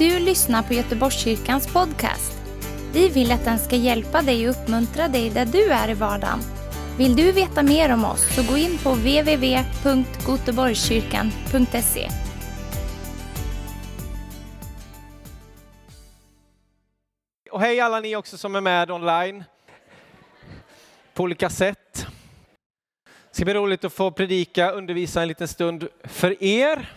du lyssnar på Göteborgskyrkans podcast. Vi vill att den ska hjälpa dig och uppmuntra dig där du är i vardagen. Vill du veta mer om oss så gå in på www.goteborgskyrkan.se. Och hej alla ni också som är med online på olika sätt. Det ska bli roligt att få predika, undervisa en liten stund för er.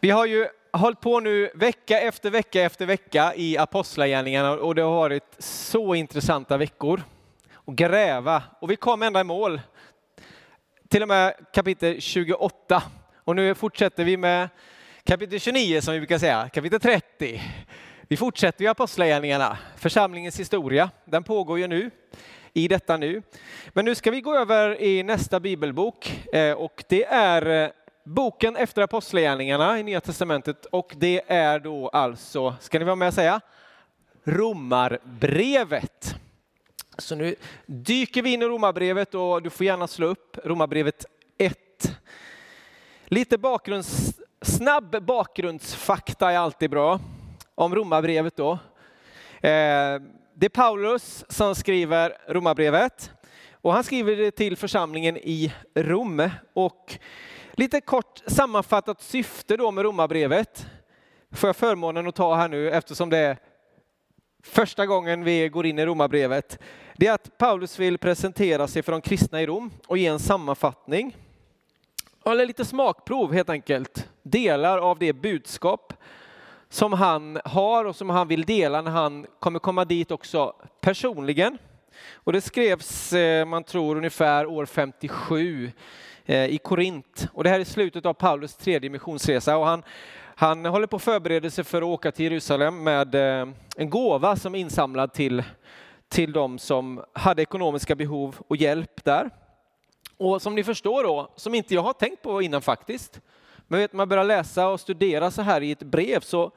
Vi har ju hållit på nu vecka efter vecka efter vecka i Apostlagärningarna och det har varit så intressanta veckor. Och gräva, och vi kom ända i mål. Till och med kapitel 28. Och nu fortsätter vi med kapitel 29 som vi brukar säga, kapitel 30. Vi fortsätter ju Apostlagärningarna, församlingens historia. Den pågår ju nu, i detta nu. Men nu ska vi gå över i nästa bibelbok eh, och det är eh, boken efter Apostlagärningarna i Nya Testamentet och det är då alltså, ska ni vara med och säga, Romarbrevet. Så nu dyker vi in i Romarbrevet och du får gärna slå upp Romarbrevet 1. Lite bakgrunds, snabb bakgrundsfakta är alltid bra om Romarbrevet då. Eh, det är Paulus som skriver Romarbrevet och han skriver det till församlingen i Rom. Och lite kort sammanfattat syfte då med Romarbrevet får jag förmånen att ta här nu eftersom det är första gången vi går in i Romarbrevet. Det är att Paulus vill presentera sig för de kristna i Rom och ge en sammanfattning. Eller lite smakprov helt enkelt. Delar av det budskap som han har och som han vill dela när han kommer komma dit också personligen. Och det skrevs, eh, man tror, ungefär år 57 eh, i Korint. Och det här är slutet av Paulus tredje missionsresa. Och han, han håller på att förbereda sig för att åka till Jerusalem med eh, en gåva som är insamlad till, till de som hade ekonomiska behov och hjälp där. Och som ni förstår då, som inte jag har tänkt på innan faktiskt, men vet, man börjar läsa och studera så här i ett brev så,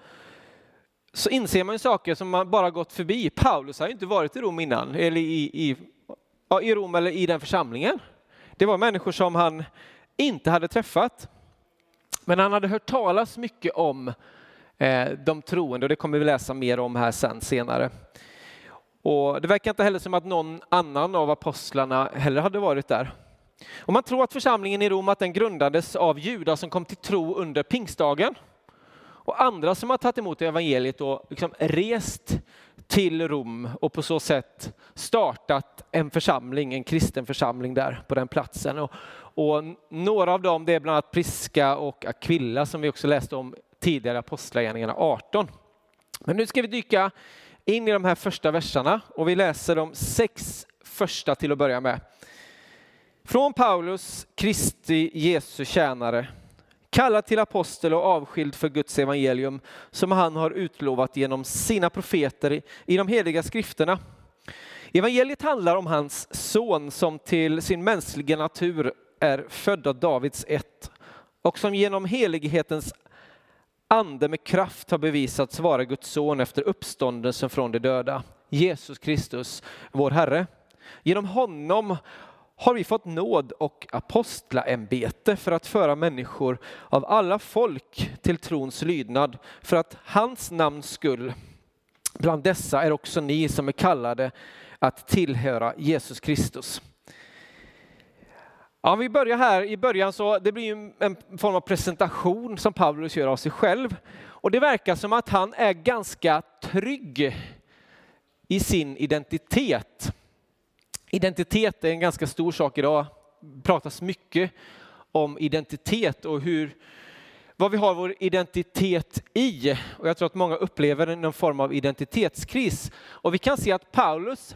så inser man ju saker som man bara gått förbi. Paulus har ju inte varit i Rom innan, eller i, i, ja, i Rom eller i den församlingen. Det var människor som han inte hade träffat. Men han hade hört talas mycket om eh, de troende och det kommer vi läsa mer om här sen senare. Och det verkar inte heller som att någon annan av apostlarna heller hade varit där. Och man tror att församlingen i Rom att den grundades av judar som kom till tro under pingstdagen. Och andra som har tagit emot evangeliet och liksom rest till Rom och på så sätt startat en församling, en kristen församling där på den platsen. Och, och några av dem det är bland annat Priska och Aquilla som vi också läste om tidigare, Apostlagärningarna 18. Men nu ska vi dyka in i de här första verserna och vi läser de sex första till att börja med. Från Paulus, Kristi Jesu tjänare, kallad till apostel och avskild för Guds evangelium som han har utlovat genom sina profeter i de heliga skrifterna. Evangeliet handlar om hans son som till sin mänskliga natur är född av Davids ett och som genom helighetens ande med kraft har bevisats vara Guds son efter uppståndelsen från de döda. Jesus Kristus, vår Herre. Genom honom har vi fått nåd och apostlaämbete för att föra människor av alla folk till trons lydnad för att hans namns skull. Bland dessa är också ni som är kallade att tillhöra Jesus Kristus. Ja, vi börjar här i början så det blir en form av presentation som Paulus gör av sig själv. Och det verkar som att han är ganska trygg i sin identitet. Identitet är en ganska stor sak idag. Det pratas mycket om identitet och hur, vad vi har vår identitet i. Och jag tror att många upplever någon form av identitetskris. Och vi kan se att Paulus,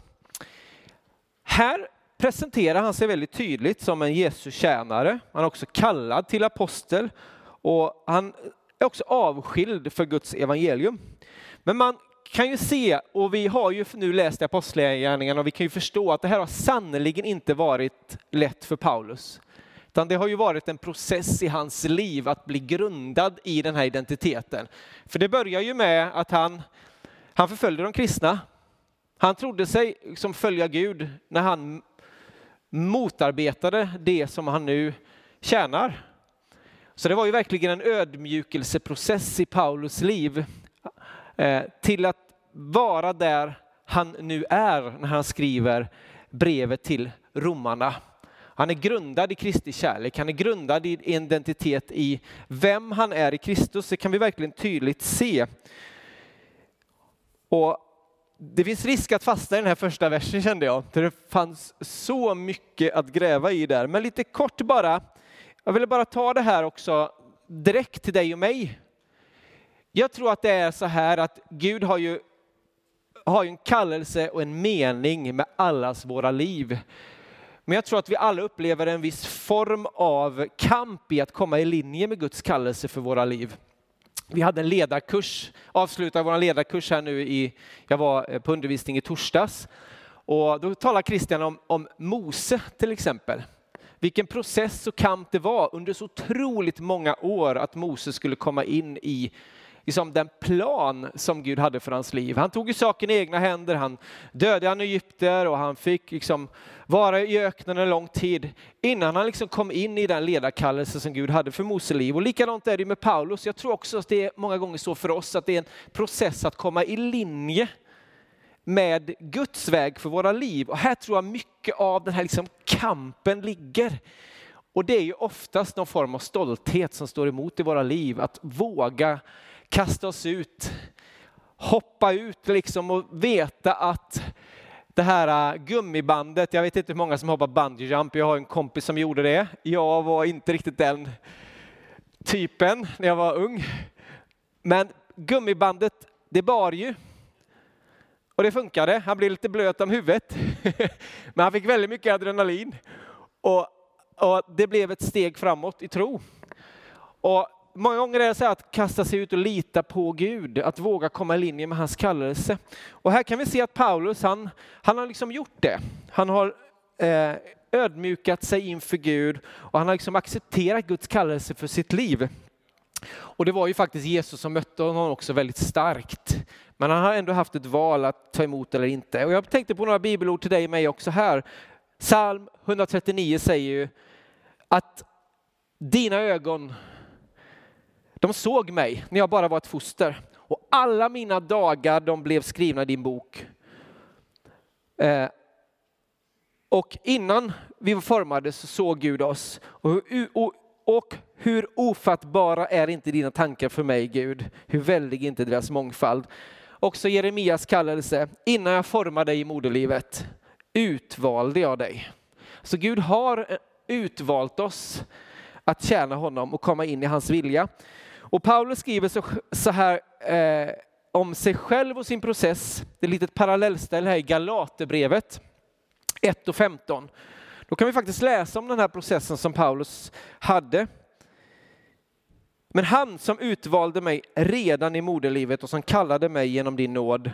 här presenterar han sig väldigt tydligt som en Jesu tjänare. Han är också kallad till apostel och han är också avskild för Guds evangelium. Men man kan ju se, och vi har ju nu läst Apostlagärningarna och vi kan ju förstå att det här har sannerligen inte varit lätt för Paulus. Utan det har ju varit en process i hans liv att bli grundad i den här identiteten. För det börjar ju med att han, han förföljde de kristna. Han trodde sig som följa Gud när han motarbetade det som han nu tjänar. Så det var ju verkligen en ödmjukelseprocess i Paulus liv Eh, till att vara där han nu är när han skriver brevet till romarna. Han är grundad i Kristi kärlek, han är grundad i identitet i vem han är i Kristus. Det kan vi verkligen tydligt se. Och det finns risk att fastna i den här första versen kände jag. För det fanns så mycket att gräva i där. Men lite kort bara. Jag ville bara ta det här också direkt till dig och mig. Jag tror att det är så här att Gud har ju, har ju en kallelse och en mening med allas våra liv. Men jag tror att vi alla upplever en viss form av kamp i att komma i linje med Guds kallelse för våra liv. Vi hade en ledarkurs, avslutade vår ledarkurs här nu i, jag var eh, på undervisning i torsdags. Och då talar Christian om, om Mose till exempel. Vilken process och kamp det var under så otroligt många år att Mose skulle komma in i liksom den plan som Gud hade för hans liv. Han tog ju saken i egna händer, han dödade han Egypter och han fick liksom vara i öknen en lång tid innan han liksom kom in i den ledarkallelse som Gud hade för Mose liv. Och likadant är det med Paulus. Jag tror också att det är många gånger så för oss att det är en process att komma i linje med Guds väg för våra liv. Och här tror jag mycket av den här liksom kampen ligger. Och det är ju oftast någon form av stolthet som står emot i våra liv, att våga kasta oss ut, hoppa ut liksom och veta att det här äh, gummibandet, jag vet inte hur många som hoppar bungee jump, jag har en kompis som gjorde det. Jag var inte riktigt den typen när jag var ung. Men gummibandet, det bar ju. Och det funkade, han blev lite blöt om huvudet. Men han fick väldigt mycket adrenalin. Och, och det blev ett steg framåt i tro. Och många gånger är det så att kasta sig ut och lita på Gud, att våga komma i linje med hans kallelse. Och här kan vi se att Paulus, han, han har liksom gjort det. Han har eh, ödmjukat sig inför Gud och han har liksom accepterat Guds kallelse för sitt liv. Och det var ju faktiskt Jesus som mötte honom också väldigt starkt. Men han har ändå haft ett val att ta emot eller inte. Och jag tänkte på några bibelord till dig och mig också här. Psalm 139 säger ju att dina ögon de såg mig när jag bara var ett foster och alla mina dagar de blev skrivna i din bok. Eh, och innan vi formades så såg Gud oss. Och, och, och hur ofattbara är inte dina tankar för mig Gud? Hur väldig är inte deras mångfald? Också Jeremias kallelse, innan jag formade dig i moderlivet utvalde jag dig. Så Gud har eh, utvalt oss att tjäna honom och komma in i hans vilja. Och Paulus skriver så, så här eh, om sig själv och sin process. Det är ett litet parallellställe här i Galaterbrevet 1 och 15. Då kan vi faktiskt läsa om den här processen som Paulus hade. Men han som utvalde mig redan i moderlivet och som kallade mig genom din nåd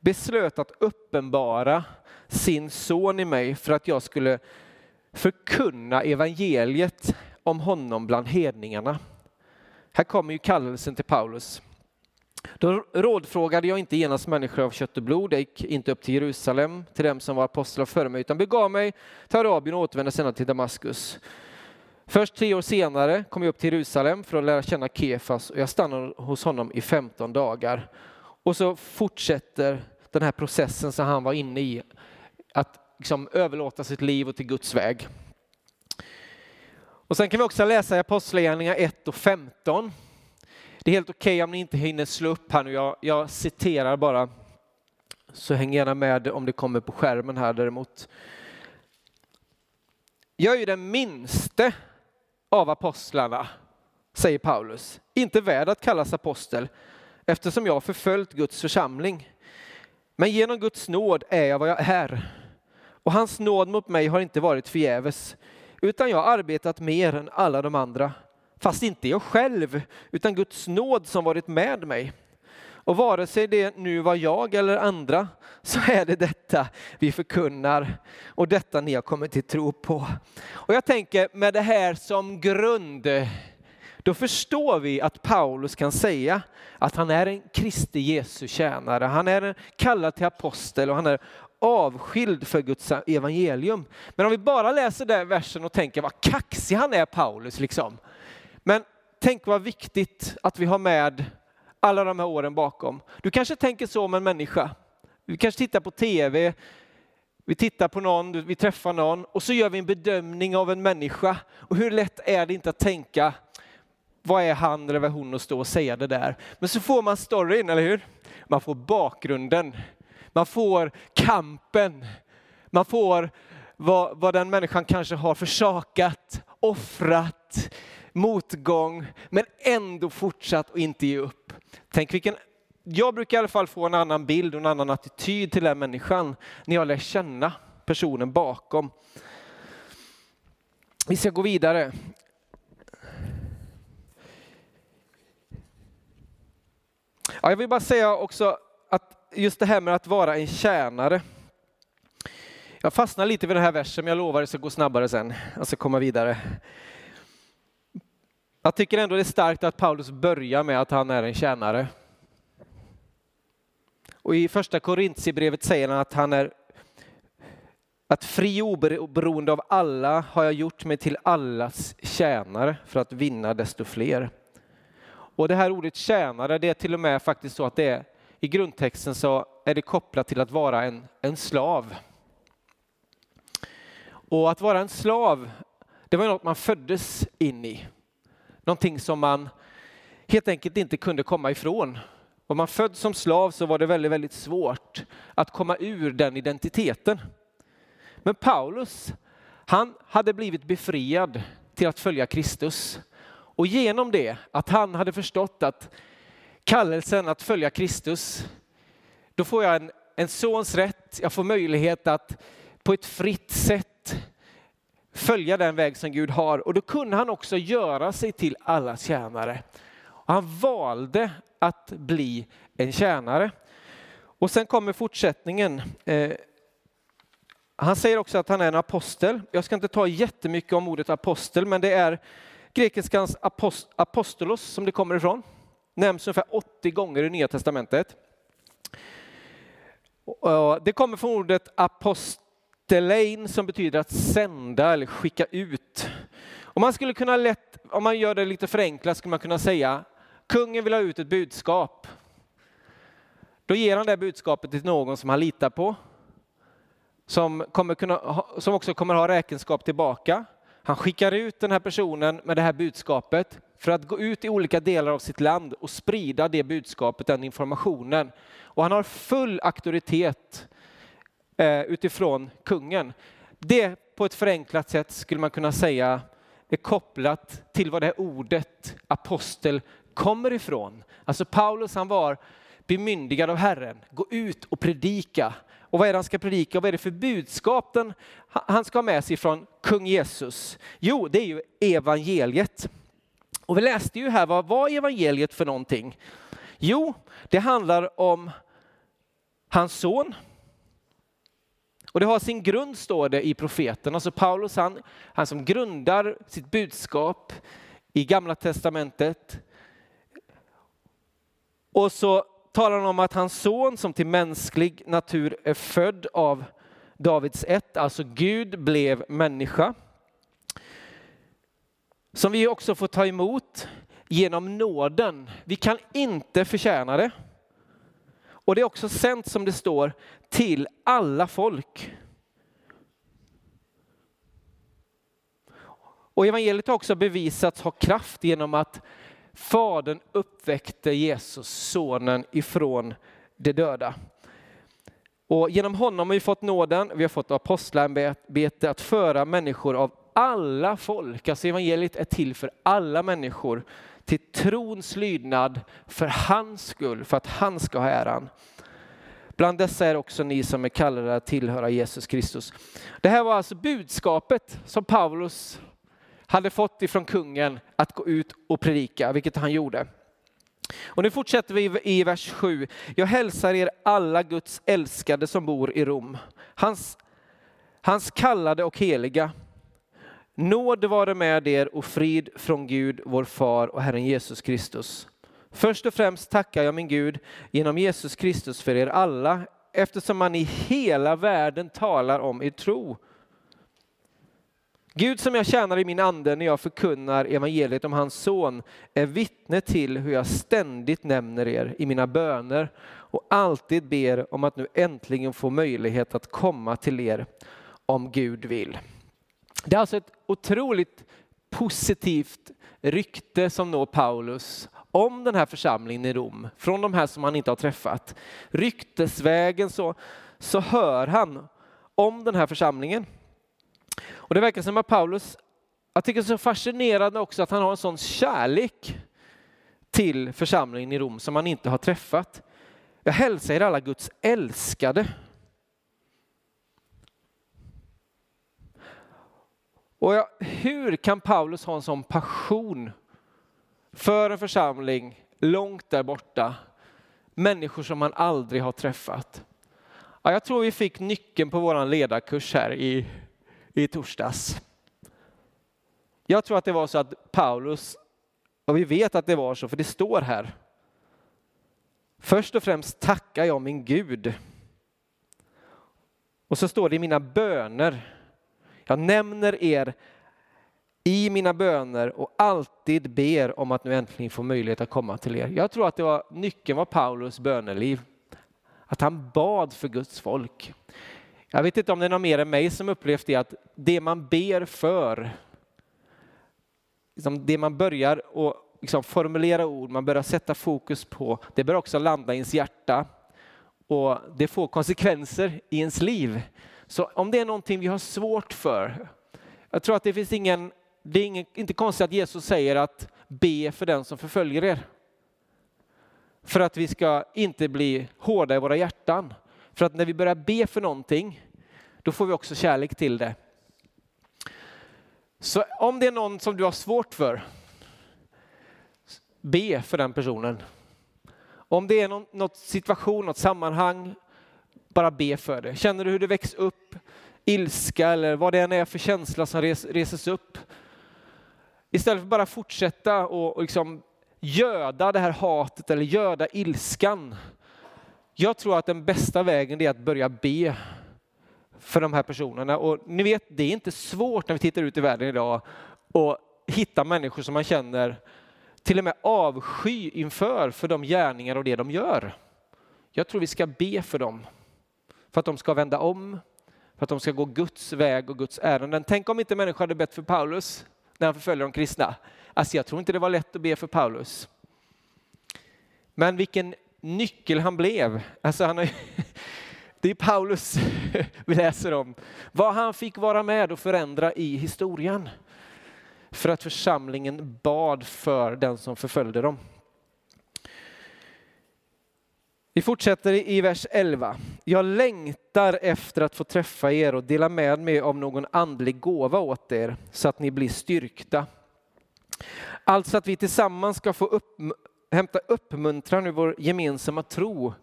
beslöt att uppenbara sin son i mig för att jag skulle förkunna evangeliet om honom bland hedningarna. Här kommer ju kallelsen till Paulus. Då rådfrågade jag inte genast människor av kött och blod, jag gick inte upp till Jerusalem till dem som var apostlar före mig, utan begav mig till Arabien och återvände sedan till Damaskus. Först tre år senare kom jag upp till Jerusalem för att lära känna Kefas och jag stannade hos honom i 15 dagar. Och så fortsätter den här processen som han var inne i, att liksom överlåta sitt liv och till Guds väg. Och sen kan vi också läsa i Apostlagärningarna 1 och 15. Det är helt okej okay om ni inte hinner slå upp här nu, jag, jag citerar bara. Så häng gärna med om det kommer på skärmen här däremot. Jag är ju den minste av apostlarna, säger Paulus. Inte värd att kallas apostel eftersom jag har förföljt Guds församling. Men genom Guds nåd är jag vad jag är. Och hans nåd mot mig har inte varit förgäves utan jag har arbetat mer än alla de andra. Fast inte jag själv, utan Guds nåd som varit med mig. Och vare sig det nu var jag eller andra så är det detta vi förkunnar och detta ni har kommit till tro på. Och jag tänker med det här som grund, då förstår vi att Paulus kan säga att han är en Kristi Jesu tjänare. Han är kallad till apostel och han är avskild för Guds evangelium. Men om vi bara läser den versen och tänker vad kaxig han är Paulus liksom. Men tänk vad viktigt att vi har med alla de här åren bakom. Du kanske tänker så om en människa. Vi kanske tittar på tv, vi tittar på någon, vi träffar någon och så gör vi en bedömning av en människa. Och hur lätt är det inte att tänka, vad är han eller vad är hon att stå och säga det där? Men så får man storyn, eller hur? Man får bakgrunden, man får kampen, man får vad, vad den människan kanske har försakat, offrat, motgång, men ändå fortsatt och inte ge upp. Tänk vilken jag brukar i alla fall få en annan bild och en annan attityd till den människan när jag lär känna personen bakom. Vi ska gå vidare. Ja, jag vill bara säga också just det här med att vara en tjänare. Jag fastnar lite vid den här versen, men jag lovar att det ska gå snabbare sen. Jag komma vidare. Jag tycker ändå det är starkt att Paulus börjar med att han är en tjänare. Och i första Korintierbrevet säger han att han är att fri oberoende av alla har jag gjort mig till allas tjänare för att vinna desto fler. Och det här ordet tjänare, det är till och med faktiskt så att det är i grundtexten så är det kopplat till att vara en, en slav. Och att vara en slav, det var något man föddes in i. Någonting som man helt enkelt inte kunde komma ifrån. Var man född som slav så var det väldigt, väldigt svårt att komma ur den identiteten. Men Paulus, han hade blivit befriad till att följa Kristus. Och genom det, att han hade förstått att kallelsen att följa Kristus, då får jag en, en sons rätt, jag får möjlighet att på ett fritt sätt följa den väg som Gud har. Och då kunde han också göra sig till alla tjänare. Och han valde att bli en tjänare. Och sen kommer fortsättningen. Eh, han säger också att han är en apostel. Jag ska inte ta jättemycket om ordet apostel, men det är grekiskans apost apostolos som det kommer ifrån. Nämns ungefär 80 gånger i Nya Testamentet. Eh, det kommer från ordet apostelein som betyder att sända eller skicka ut. Och man skulle kunna lätt, om man gör det lite förenklat, skulle man kunna säga Kungen vill ha ut ett budskap. Då ger han det budskapet till någon som han litar på. Som, kommer kunna, som också kommer ha räkenskap tillbaka. Han skickar ut den här personen med det här budskapet för att gå ut i olika delar av sitt land och sprida det budskapet, den informationen. Och han har full auktoritet eh, utifrån kungen. Det på ett förenklat sätt skulle man kunna säga är kopplat till vad det här ordet apostel kommer ifrån. Alltså Paulus han var bemyndigad av Herren, gå ut och predika. Och vad är det han ska predika? Vad är det för budskap han ska ha med sig från kung Jesus? Jo, det är ju evangeliet. Och vi läste ju här, vad var evangeliet för någonting? Jo, det handlar om hans son. Och det har sin grund, står det i profeten. Alltså Paulus, han, han som grundar sitt budskap i gamla testamentet, och så talar han om att hans son som till mänsklig natur är född av Davids ett, alltså Gud blev människa. Som vi också får ta emot genom nåden. Vi kan inte förtjäna det. Och det är också sänt som det står till alla folk. Och evangeliet har också bevisats ha kraft genom att Fadern uppväckte Jesus, sonen, ifrån de döda. Och genom honom har vi fått nåden, vi har fått apostlaämbete att föra människor av alla folk, alltså evangeliet är till för alla människor, till trons lydnad för hans skull, för att han ska ha äran. Bland dessa är också ni som är kallade att tillhöra Jesus Kristus. Det här var alltså budskapet som Paulus hade fått ifrån kungen att gå ut och predika, vilket han gjorde. Och nu fortsätter vi i vers 7. Jag hälsar er alla Guds älskade som bor i Rom. Hans, hans kallade och heliga. Nåd vare med er och frid från Gud, vår far och Herren Jesus Kristus. Först och främst tackar jag min Gud genom Jesus Kristus för er alla, eftersom man i hela världen talar om er tro Gud som jag tjänar i min ande när jag förkunnar evangeliet om hans son är vittne till hur jag ständigt nämner er i mina böner och alltid ber om att nu äntligen få möjlighet att komma till er om Gud vill. Det är alltså ett otroligt positivt rykte som når Paulus om den här församlingen i Rom, från de här som han inte har träffat. Ryktesvägen så, så hör han om den här församlingen. Och det verkar som att Paulus, jag tycker det är så fascinerande också att han har en sån kärlek till församlingen i Rom som han inte har träffat. Jag hälsar er alla Guds älskade. Och jag, hur kan Paulus ha en sån passion för en församling långt där borta? Människor som han aldrig har träffat. Ja, jag tror vi fick nyckeln på vår ledarkurs här i, i torsdags. Jag tror att det var så att Paulus, och vi vet att det var så, för det står här. Först och främst tackar jag min Gud. Och så står det i mina böner. Jag nämner er i mina böner och alltid ber om att nu äntligen få möjlighet att komma till er. Jag tror att det var nyckeln var Paulus böneliv. Att han bad för Guds folk. Jag vet inte om det är någon mer än mig som upplevt det att det man ber för, liksom det man börjar och liksom formulera ord, man börjar sätta fokus på, det börjar också landa i ens hjärta och det får konsekvenser i ens liv. Så om det är någonting vi har svårt för, jag tror att det finns ingen, det är ingen, inte konstigt att Jesus säger att be för den som förföljer er. För att vi ska inte bli hårda i våra hjärtan. För att när vi börjar be för någonting, då får vi också kärlek till det. Så om det är någon som du har svårt för, be för den personen. Om det är någon, något situation, något sammanhang, bara be för det. Känner du hur det väcks upp ilska eller vad det än är för känsla som res, reses upp. Istället för bara fortsätta och, och liksom göda det här hatet eller göda ilskan. Jag tror att den bästa vägen är att börja be för de här personerna. Och ni vet, det är inte svårt när vi tittar ut i världen idag och hitta människor som man känner till och med avsky inför för de gärningar och det de gör. Jag tror vi ska be för dem. För att de ska vända om, för att de ska gå Guds väg och Guds ärenden. Tänk om inte människor hade bett för Paulus när han förföljer de kristna. Alltså jag tror inte det var lätt att be för Paulus. Men vilken nyckel han blev. Alltså han har, det är Paulus vi läser om. Vad han fick vara med och förändra i historien. För att församlingen bad för den som förföljde dem. Vi fortsätter i vers 11. Jag längtar efter att få träffa er och dela med mig av någon andlig gåva åt er så att ni blir styrkta. Alltså att vi tillsammans ska få upp, hämta uppmuntran ur vår gemensamma tro,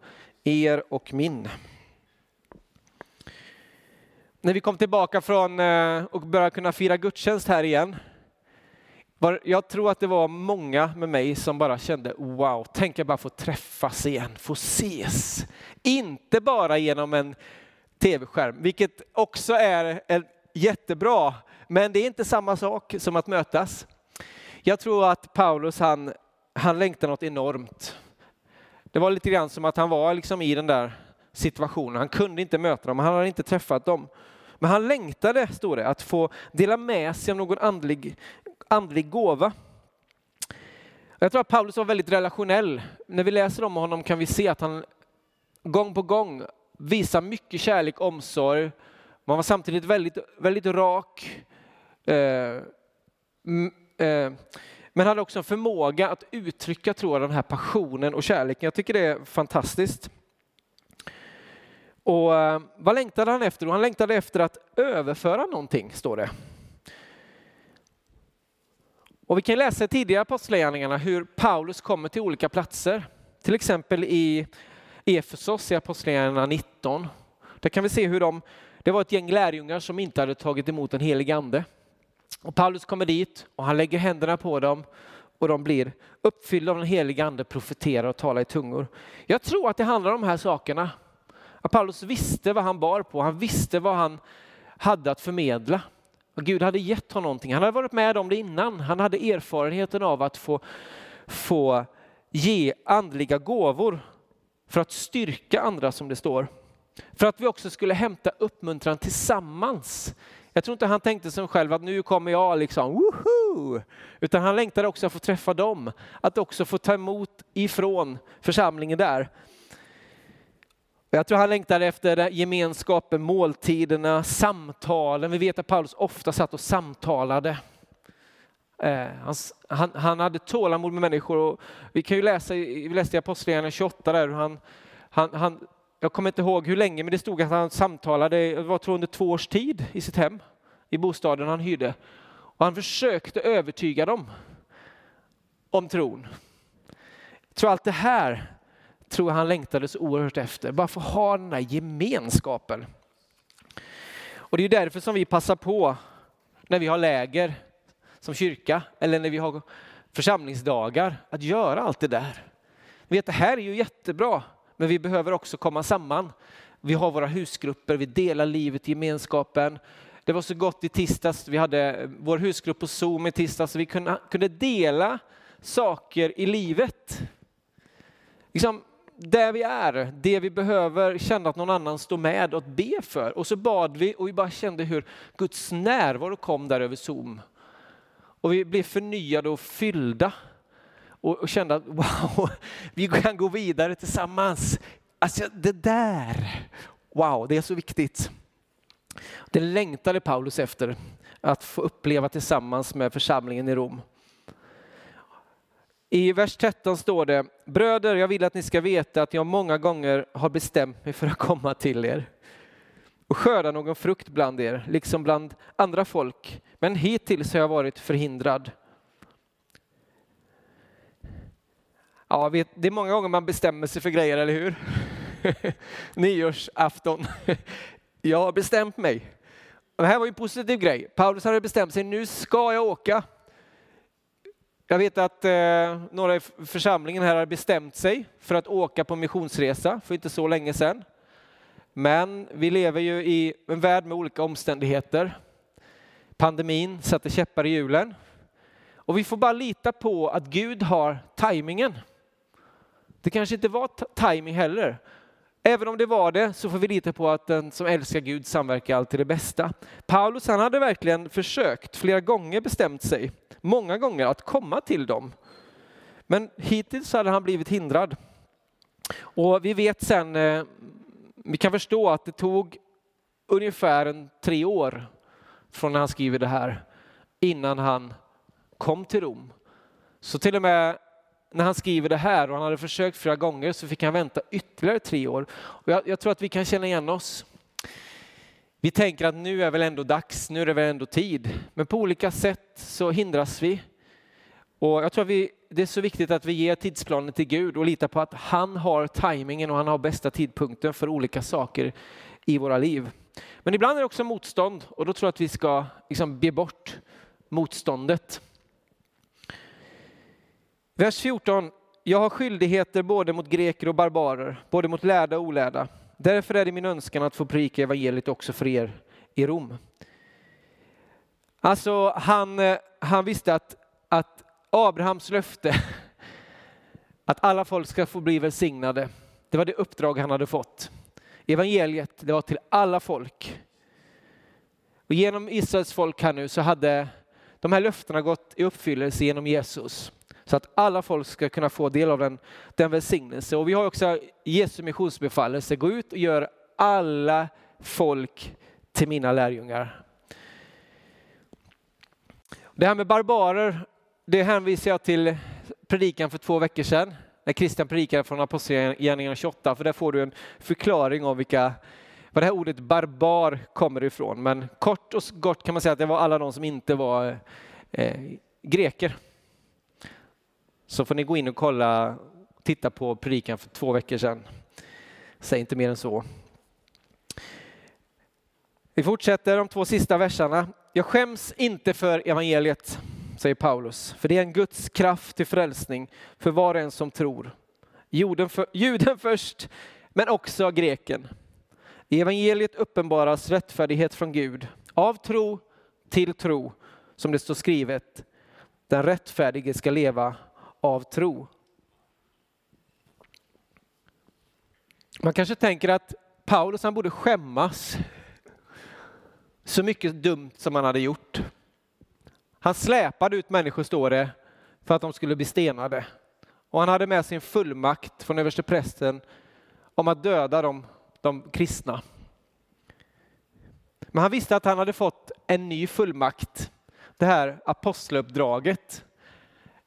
er och min. När vi kom tillbaka från eh, och började kunna fira gudstjänst här igen jag tror att det var många med mig som bara kände wow, tänk jag bara få träffas igen, få ses. Inte bara genom en tv-skärm, vilket också är jättebra, men det är inte samma sak som att mötas. Jag tror att Paulus han, han längtar något enormt. Det var lite grann som att han var liksom i den där situationen. Han kunde inte möta dem, han hade inte träffat dem. Men han längtade, står det, att få dela med sig av någon andlig andlig gåva. Jag tror att Paulus var väldigt relationell. När vi läser om honom kan vi se att han gång på gång visar mycket kärlek, och omsorg. Man var samtidigt väldigt, väldigt rak. Eh, eh, men hade också en förmåga att uttrycka tror jag, den här passionen och kärleken. Jag tycker det är fantastiskt. Och eh, vad längtade han efter? Han längtade efter att överföra någonting, står det. Och vi kan läsa i tidigare apostlagärningarna hur Paulus kommer till olika platser. Till exempel i Efesos i Apostlagärningarna 19. Där kan vi se hur de, det var ett gäng lärjungar som inte hade tagit emot en helig ande. Och Paulus kommer dit och han lägger händerna på dem och de blir uppfyllda av den helige ande, profeterar och talar i tungor. Jag tror att det handlar om de här sakerna. Att Paulus visste vad han bar på, han visste vad han hade att förmedla. Gud hade gett honom någonting. Han hade varit med om det innan. Han hade erfarenheten av att få, få ge andliga gåvor för att styrka andra som det står. För att vi också skulle hämta uppmuntran tillsammans. Jag tror inte han tänkte som själv att nu kommer jag liksom, woho! Utan han längtade också att få träffa dem. Att också få ta emot ifrån församlingen där. Jag tror han längtade efter gemenskapen, måltiderna, samtalen. Vi vet att Paulus ofta satt och samtalade. Eh, han, han, hade tålamod med människor. Och vi kan ju läsa, vi läste i Apostlagärningarna 28 där han, han, han, jag kommer inte ihåg hur länge, men det stod att han samtalade, det var tror under två års tid i sitt hem, i bostaden han hyrde. Och han försökte övertyga dem om tron. Jag tror allt det här tror jag han längtade så oerhört efter, bara få ha den där gemenskapen. Och det är därför som vi passar på när vi har läger som kyrka eller när vi har församlingsdagar att göra allt det där. Vi vet, det här är ju jättebra, men vi behöver också komma samman. Vi har våra husgrupper, vi delar livet i gemenskapen. Det var så gott i tisdags, vi hade vår husgrupp på Zoom i tisdags, så vi kunde, kunde dela saker i livet. Liksom, där vi är, det vi behöver, känna att någon annan står med och be för. Och så bad vi och vi bara kände hur Guds närvaro kom där över Zoom. Och vi blev förnyade och fyllda och, kände att wow, vi kan gå vidare tillsammans. Alltså det där, wow, det är så viktigt. Det längtade Paulus efter, att få uppleva tillsammans med församlingen i Rom. I vers 13 står det, bröder, jag vill att ni ska veta att jag många gånger har bestämt mig för att komma till er och skörda någon frukt bland er, liksom bland andra folk. Men hittills har jag varit förhindrad. Ja, vet, det är många gånger man bestämmer sig för grejer, eller hur? Nyårsafton. jag har bestämt mig. det här var ju en positiv grej. Paulus hade bestämt sig, nu ska jag åka. Jag vet att eh, några i församlingen här har bestämt sig för att åka på missionsresa för inte så länge sedan. Men vi lever ju i en värld med olika omständigheter. Pandemin satte käppar i hjulen. Och vi får bara lita på att Gud har tajmingen. Det kanske inte var tajming heller. Även om det var det så får vi lita på att den som älskar Gud samverkar alltid det bästa. Paulus han hade verkligen försökt, flera gånger bestämt sig, många gånger att komma till dem. Men hittills hade han blivit hindrad. Och vi vet sen, eh, vi kan förstå att det tog ungefär en tre år från när han skriver det här innan han kom till Rom. Så till och med när han skriver det här och han hade försökt flera gånger så fick han vänta ytterligare tre år. Och jag, jag tror att vi kan känna igen oss. Vi tänker att nu är väl ändå dags, nu är det väl ändå tid. Men på olika sätt så hindras vi. Och jag tror att vi, det är så viktigt att vi ger tidsplanen till Gud och litar på att han har tajmingen och han har bästa tidpunkten för olika saker i våra liv. Men ibland är det också motstånd och då tror jag att vi ska liksom be bort motståndet. Vers 14. Jag har skyldigheter både mot greker och barbarer, både mot lärda och olärda. Därför är det min önskan att få predika evangeliet också för er i Rom. Alltså, han, eh, han visste att, att Abrahams löfte att alla folk ska få bli välsignade, det var det uppdrag han hade fått. Evangeliet, det var till alla folk. Och genom Israels folk här nu så hade de här löftena gått i uppfyllelse genom Jesus. Så att alla folk ska kunna få del av den, den välsignelse. Och vi har också Jesu missionsbefallelse, gå ut och gör alla folk till mina lärjungar. Det här med barbarer, det hänvisar jag till predikan för två veckor sedan, när Christian predikade från Apostlagärningarna 28, för där får du en förklaring om vilka var det här ordet barbar kommer ifrån. Men kort och gott kan man säga att det var alla de som inte var eh, greker. Så får ni gå in och kolla, titta på predikan för två veckor sedan. Säg inte mer än så. Vi fortsätter de två sista verserna. Jag skäms inte för evangeliet, säger Paulus, för det är en Guds kraft till frälsning för var och en som tror. Juden, för, juden först, men också greken. I evangeliet uppenbaras rättfärdighet från Gud av tro till tro, som det står skrivet. Den rättfärdige ska leva av tro. Man kanske tänker att Paulus han borde skämmas så mycket dumt som han hade gjort. Han släpade ut människor, står det, för att de skulle bli stenade. Och han hade med sin fullmakt från översteprästen om att döda de, de kristna. Men han visste att han hade fått en ny fullmakt, det här apostluppdraget.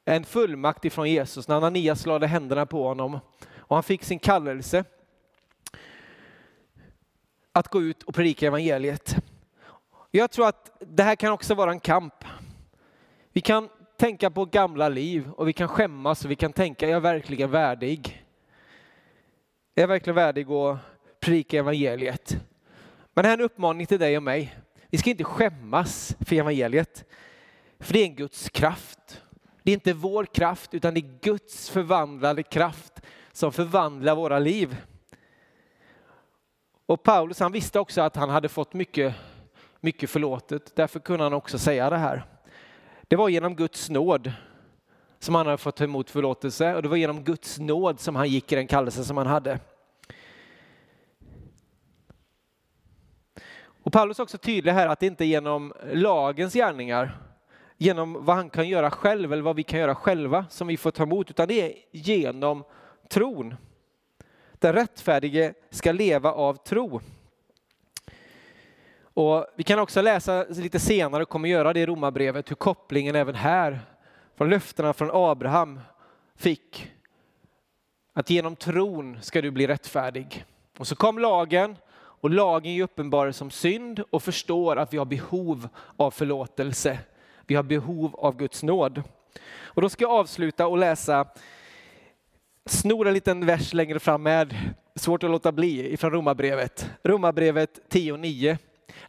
En fullmakt ifrån Jesus när Ananias lade händerna på honom och han fick sin kallelse att gå ut och predika evangeliet. Jag tror att det här kan också vara en kamp. Vi kan tänka på gamla liv och vi kan skämmas och vi kan tänka, jag är verkligen värdig? Jag Är verkligen värdig att predika evangeliet? Men det här är en uppmaning till dig och mig. Vi ska inte skämmas för evangeliet. För det är en Guds kraft. Det är inte vår kraft utan det är Guds förvandlade kraft som förvandlar våra liv. Och Paulus han visste också att han hade fått mycket, mycket förlåtet. Därför kunde han också säga det här. Det var genom Guds nåd som han hade fått ta emot förlåtelse och det var genom Guds nåd som han gick i den kallelse som han hade. Och Paulus är också tydlig här att det inte är genom lagens gärningar, genom vad han kan göra själv eller vad vi kan göra själva som vi får ta emot, utan det är genom tron. Den rättfärdige ska leva av tro. Och vi kan också läsa lite senare, och kommer göra det i Romarbrevet, hur kopplingen även här från löftena från Abraham fick att genom tron ska du bli rättfärdig. Och så kom lagen och lagen uppenbarar som synd och förstår att vi har behov av förlåtelse. Vi har behov av Guds nåd. Och då ska jag avsluta och läsa, snor en liten vers längre fram med, svårt att låta bli, ifrån Romarbrevet. Romarbrevet 10.9.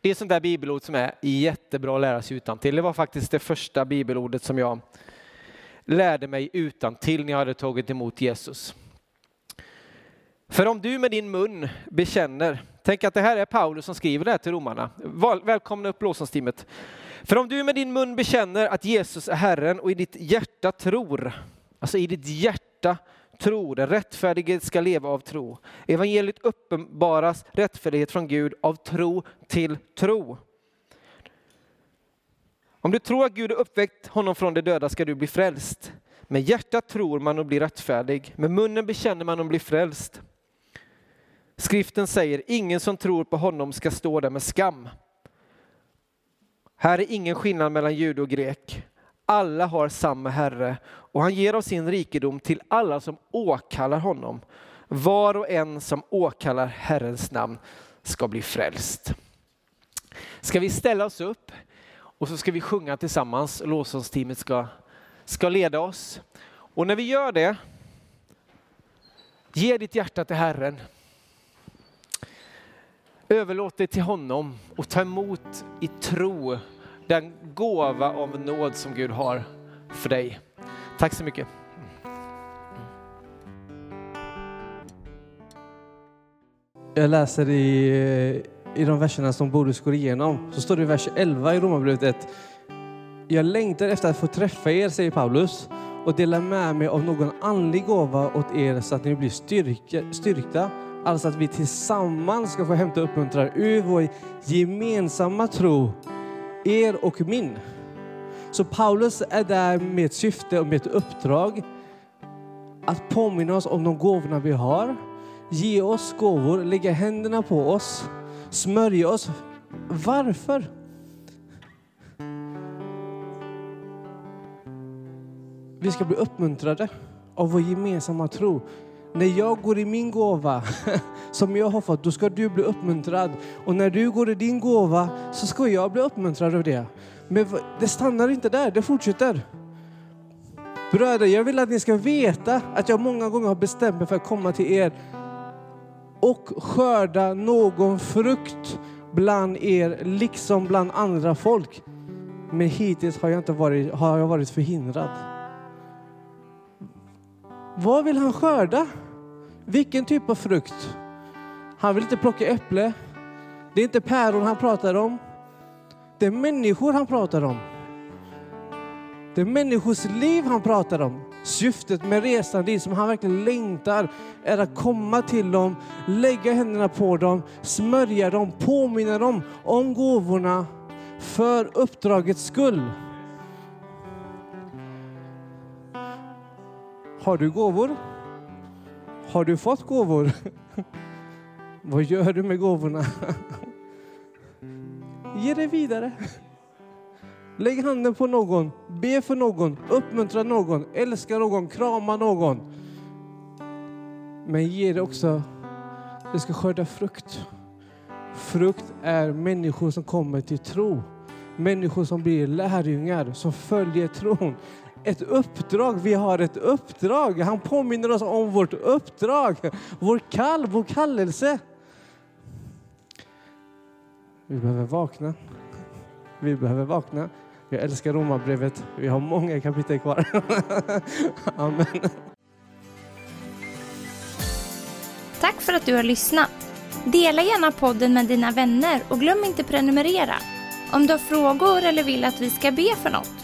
Det är ett sånt där bibelord som är jättebra att lära sig utan till. Det var faktiskt det första bibelordet som jag lärde mig utan till när jag hade tagit emot Jesus. För om du med din mun bekänner, tänk att det här är Paulus som skriver det här till romarna. Välkomna upp lovsångsteamet. För om du med din mun bekänner att Jesus är Herren och i ditt hjärta tror, alltså i ditt hjärta tror, den rättfärdige ska leva av tro. Evangeliet uppenbaras rättfärdighet från Gud av tro till tro. Om du tror att Gud har uppväckt honom från de döda ska du bli frälst. Med hjärtat tror man och blir rättfärdig, med munnen bekänner man och blir frälst. Skriften säger, ingen som tror på honom ska stå där med skam. Här är ingen skillnad mellan jude och grek. Alla har samma Herre och han ger av sin rikedom till alla som åkallar honom. Var och en som åkallar Herrens namn ska bli frälst. Ska vi ställa oss upp och så ska vi sjunga tillsammans. Lovsångsteamet ska, ska leda oss. Och när vi gör det, ge ditt hjärta till Herren. Överlåt det till honom och ta emot i tro den gåva av nåd som Gud har för dig. Tack så mycket. Jag läser i, i de verserna som Boris går igenom. Så står det i vers 11 i Romarbrevet 1. Jag längtar efter att få träffa er, säger Paulus, och dela med mig av någon andlig gåva åt er så att ni blir styrka, styrkta Alltså att vi tillsammans ska få hämta uppmuntran ur vår gemensamma tro, er och min. Så Paulus är där med ett syfte och med ett uppdrag att påminna oss om de gåvorna vi har, ge oss gåvor, lägga händerna på oss, smörja oss. Varför? Vi ska bli uppmuntrade av vår gemensamma tro när jag går i min gåva som jag har fått, då ska du bli uppmuntrad. Och när du går i din gåva så ska jag bli uppmuntrad av det. Men det stannar inte där, det fortsätter. Bröder, jag vill att ni ska veta att jag många gånger har bestämt mig för att komma till er och skörda någon frukt bland er, liksom bland andra folk. Men hittills har jag, inte varit, har jag varit förhindrad. Vad vill han skörda? Vilken typ av frukt? Han vill inte plocka äpple. Det är inte päron han pratar om. Det är människor han pratar om. Det är människors liv han pratar om. Syftet med resan dit som han verkligen längtar är att komma till dem, lägga händerna på dem, smörja dem, påminna dem om gåvorna för uppdragets skull. Har du gåvor? Har du fått gåvor? Vad gör du med gåvorna? Ge det vidare. Lägg handen på någon, be för någon, uppmuntra någon, älska någon, krama någon. Men ge det också, det ska skörda frukt. Frukt är människor som kommer till tro. Människor som blir lärjungar, som följer tron. Ett uppdrag, vi har ett uppdrag. Han påminner oss om vårt uppdrag, vår kall, vår kallelse. Vi behöver vakna. Vi behöver vakna. Jag älskar Romarbrevet. Vi har många kapitel kvar. Amen. Tack för att du har lyssnat. Dela gärna podden med dina vänner och glöm inte prenumerera. Om du har frågor eller vill att vi ska be för något